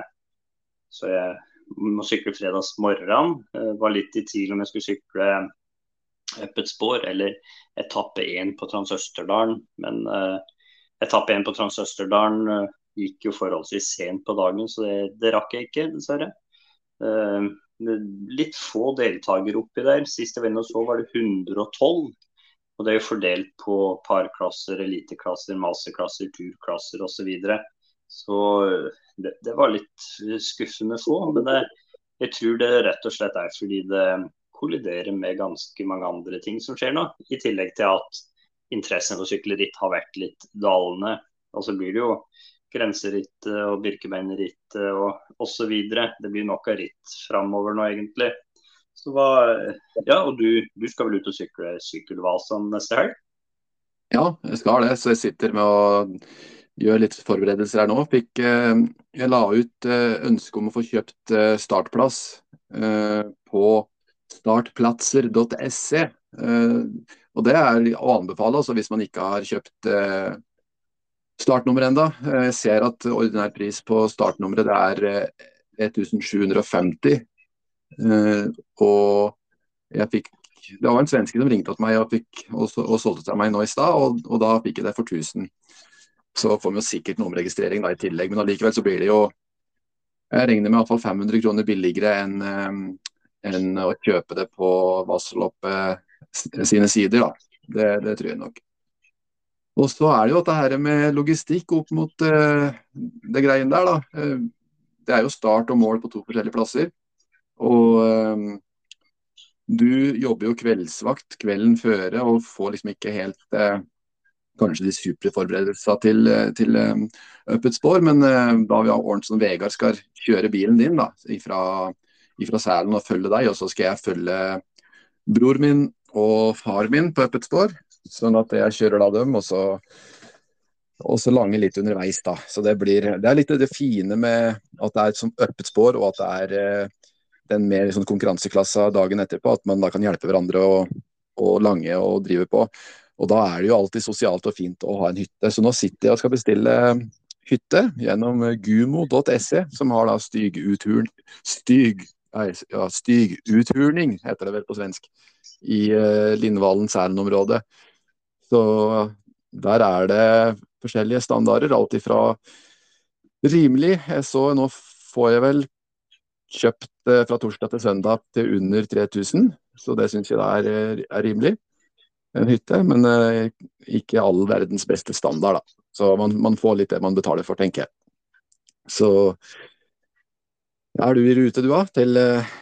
så jeg må sykle fredags morgen. Var litt i tvil om jeg skulle sykle øppet spor eller etappe én på Transøsterdalen. Men uh, etappe én på Transøsterdalen uh, gikk jo forholdsvis sent på dagen, så det, det rakk jeg ikke, dessverre. Litt få deltakere oppi der. Sist jeg var og så, var det 112. Og det er jo fordelt på parklasser, eliteklasser, masterklasser, turklasser osv. Så, videre. Så det, det, var litt skuffende få. Men det, jeg tror det rett og slett er fordi det kolliderer med ganske mange andre ting som skjer nå. I tillegg til at interessen for sykkelritt har vært litt dalende. Og så blir det jo grenseritt og Birkebeinerrittet og osv. Det blir nok av ritt framover nå, egentlig. Så hva, ja, og du, du skal vel ut og sykle sykkelvasen neste helg? Ja, jeg skal det. Så jeg sitter med å gjør litt forberedelser her nå. Fikk, eh, jeg la ut eh, ønske om å få kjøpt eh, startplass på startplatser.se. Og det er å anbefale altså hvis man ikke har kjøpt startnummer enda. Jeg ser at ordinær pris på startnummeret er 1750. Og jeg fikk det var en svenske som ringte til meg og, fikk, og, og solgte til meg nå i stad, og, og, da fikk jeg det for 1000. Så får vi jo sikkert omregistrering da i tillegg, men allikevel så blir det jo Jeg regner med iallfall 500 kroner billigere enn en å kjøpe det på Vasseloppet sine sider. da. Det, det, tror jeg nok. Og så er det jo dette her med logistikk opp mot uh, det greien der, da. Uh, det er jo start og mål på to forskjellige plasser. Og um, du jobber jo kveldsvakt kvelden føre og får liksom ikke helt uh, kanskje de supre forberedelsene til, til um, Up et spår. Men uh, da vi har ordnet som Vegard skal kjøre bilen din da, ifra, ifra Sælen og følge deg, og så skal jeg følge bror min og far min på Up spår. Sånn at jeg kjører da dem, og så, og så lange litt underveis, da. Så det blir Det er litt det fine med at det er et sånt øppet spår, og at det er uh, den mer liksom, konkurranseklassa dagen etterpå. At man da kan hjelpe hverandre å, å lange og drive på. Og da er det jo alltid sosialt og fint å ha en hytte. Så nå sitter jeg og skal bestille hytte gjennom gumo.se, som har da styguthurn... Styg... ja, styguthurning, heter det vel på svensk, i uh, Lindvalen-Sælen-området. Så der er det forskjellige standarder, alt ifra rimelig Jeg så nå får jeg vel kjøpt fra torsdag til søndag til under 3000, så det syns jeg er, er rimelig en hytte, men eh, ikke all verdens beste standard, da. Så man, man, får litt det man betaler for, tenker jeg. Så er du i rute, du da, til, eh,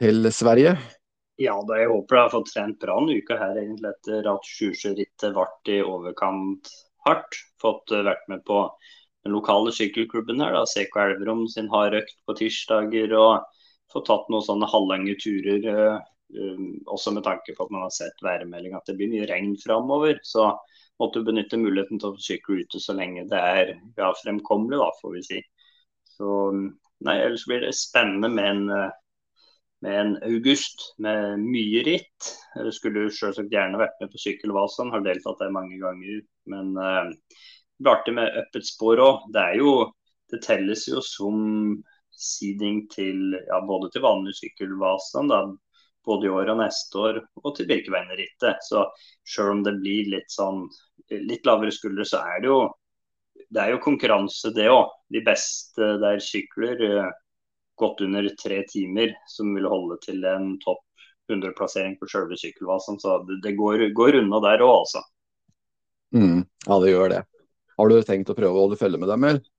til Sverige? Ja, da jeg håper jeg har fått trent bra en uke her, egentlig, etter at Sjusjørittet ble i overkant hardt. Fått uh, vært med på den lokale sykkelklubben her, da, CK Elverum sin hardøkt på tirsdager. Og fått tatt noen sånne halvlange turer også med tanke på at man har sett værmeldinga at det blir mye regn framover. Så måtte du benytte muligheten til å sykle ute så lenge det er ja, fremkommelig, da, får vi si. Så um, nei, ellers blir det spennende med en, uh, med en august med mye ritt. Jeg skulle selvsagt gjerne vært med på Sykkelvasaen, har deltatt der mange ganger. Men uh, det blir artig med up et spor òg. Det er jo det telles jo som seeding til ja, både til vanlig sykkelvasen, da, både i år og neste år, og til Birkebeinerrittet. Så selv om det blir litt sånn litt lavere skuldre, så er det jo det er jo konkurranse, det òg. De beste der sykler. godt under tre timer, som vil holde til en topp 100-plassering på sjølve sykkelvasen. Så det går, går, unna der òg, altså. Mm, ja, det gjør det. Har du tenkt å prøve å holde følge med dem, eller?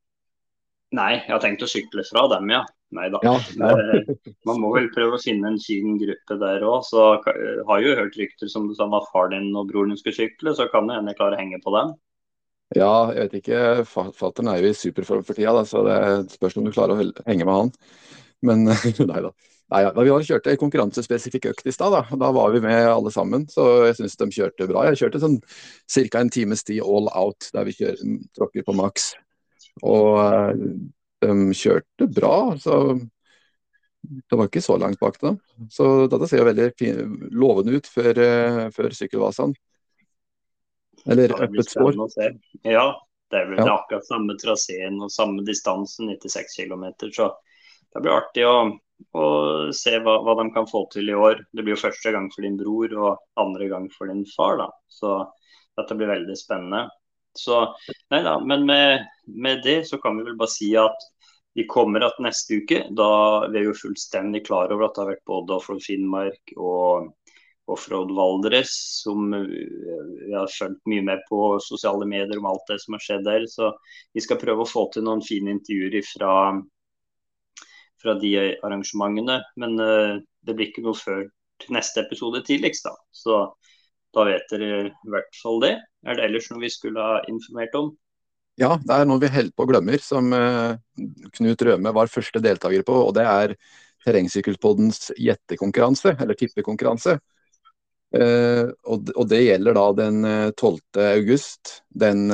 Nei, jeg har tenkt å sykle fra dem, ja. Nei da. Ja, ja. Man må vel prøve å finne en fin gruppe der òg. Så jeg har jo hørt rykter som du sa at far din og broren din skulle sykle, så kan det hende jeg klarer å henge på dem. Ja, jeg vet ikke. Fattern er jo i superform for tida, da, så det spørs om du klarer å henge med han. Men nei da. Nei, ja. Vi har kjørt en konkurransespesifikk økt i stad. Da. da var vi med alle sammen, så jeg syns de kjørte bra. Jeg kjørte sånn ca. en times tid all out, der vi kjører, tråkker på maks. Og eh, de kjørte bra. så det var ikke så langt bak dem. Så dette ser jo veldig fin, lovende ut før, uh, før sykkelvasene. Eller øppet spor. Ja, det er vel ja. akkurat samme traseen og samme distansen, 96 km. Så det blir artig å, å se hva, hva, de kan få til i år. Det blir jo første gang for din bror og andre gang for din far. da. Så dette blir veldig spennende. Så nei da, men med, med, det så kan vi vel bare si at vi kommer at neste uke. Da vi er jo fullstendig klar over at det har vært både Offroad Finnmark og Offroad Valdres, som vi har fulgt mye med på sosiale medier om alt det som har skjedd der. Så vi skal prøve å få til noen fine intervjuer fra, fra de arrangementene. Men uh, det blir ikke noe før neste episode tidligst, da. Så da vet dere i hvert fall det. Er det ellers noe vi skulle ha informert om? Ja, det er noe vi holder på å glemmer, som uh, Knut Røme var første deltaker på. Og det er Terrengsykkelpoddens gjettekonkurranse, eller tippekonkurranse. Uh, og, det gjelder da den 12. Eh, august. Den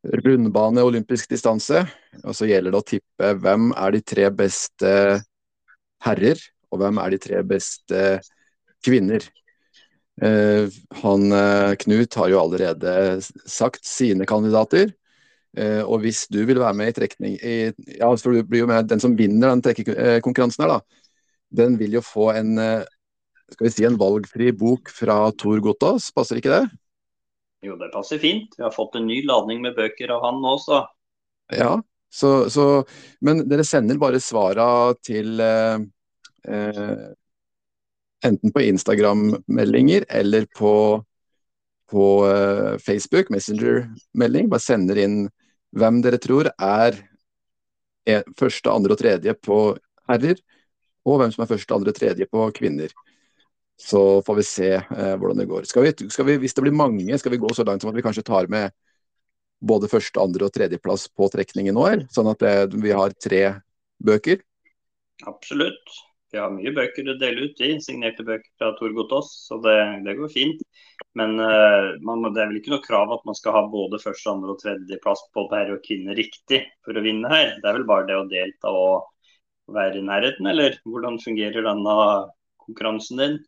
rundbane olympisk distanse. Og så gjelder det å tippe hvem er de tre beste herrer, og hvem er de tre beste kvinner. Eh, han eh, Knut har jo allerede sagt sine kandidater. Eh, og hvis du vil være med i trekning i, Ja, for du blir jo med Den som vinner den trekkekonkurransen her, da, den vil jo få en skal vi si en valgfri bok fra Tor Gotaas, passer ikke det? Jo, det passer fint. Vi har fått en ny ladning med bøker av han nå, så. Ja, så, så Men dere sender bare svara til eh, enten på Instagram-meldinger eller på, på uh, Facebook, Messenger-melding. Bare sender inn hvem dere tror er første, andre og tredje på herrer, og hvem som er første, andre og tredje på kvinner. Så får vi se uh, hvordan det går. Skal vi, skal vi, hvis det blir mange, skal vi gå så langt som at vi kanskje tar med både første, andre og tredjeplass på trekningen nå. Sånn at det, eh, vi har tre bøker? Absolutt. Vi har mye bøker å dele ut i, signerte bøker fra Tor Gotaas, så det, det, går fint. Men uh, man, det er vel ikke noe krav at man skal ha både første, andre og tredje plass på herre og kvinne riktig for å vinne her. Det er vel bare det å delta og være i nærheten, eller hvordan fungerer denne konkurransen din?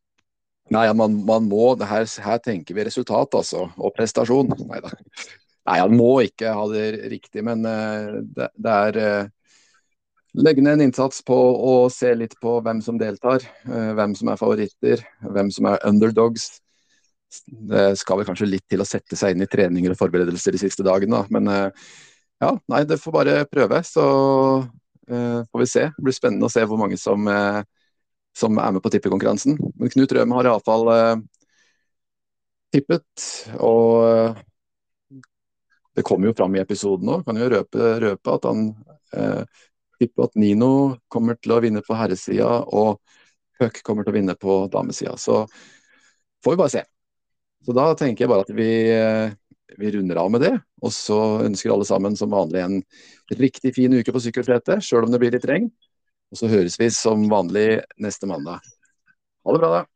Nei, man, man må, her, her, tenker vi resultat, altså. Og prestasjon. Nei da. Nei, må ikke ha det riktig, men uh, det, det, er uh, legge ned en innsats på å se litt på hvem som deltar, eh, hvem som er favoritter, hvem som er underdogs. Det skal vel kanskje litt til å sette seg inn i treninger og forberedelser de siste dagene, men eh, ja, nei, det får bare prøve. Så uh, får vi se. Det blir spennende å se hvor mange som, som er med på tippekonkurransen. Men Knut Røm har iallfall uh, tippet, og det kommer jo fram i episoden òg. Kan jo røpe, røpe at han tipper at Nino kommer til å vinne på herresida, og Puck kommer til å vinne på damesida. Så får vi bare se. Så da tenker jeg bare at vi, eh, vi runder av med det. Og så ønsker alle sammen som vanlig en riktig fin uke på sykkelsetet, sjøl om det blir litt regn. Og så høres vi som vanlig neste mandag. Ha det bra, da.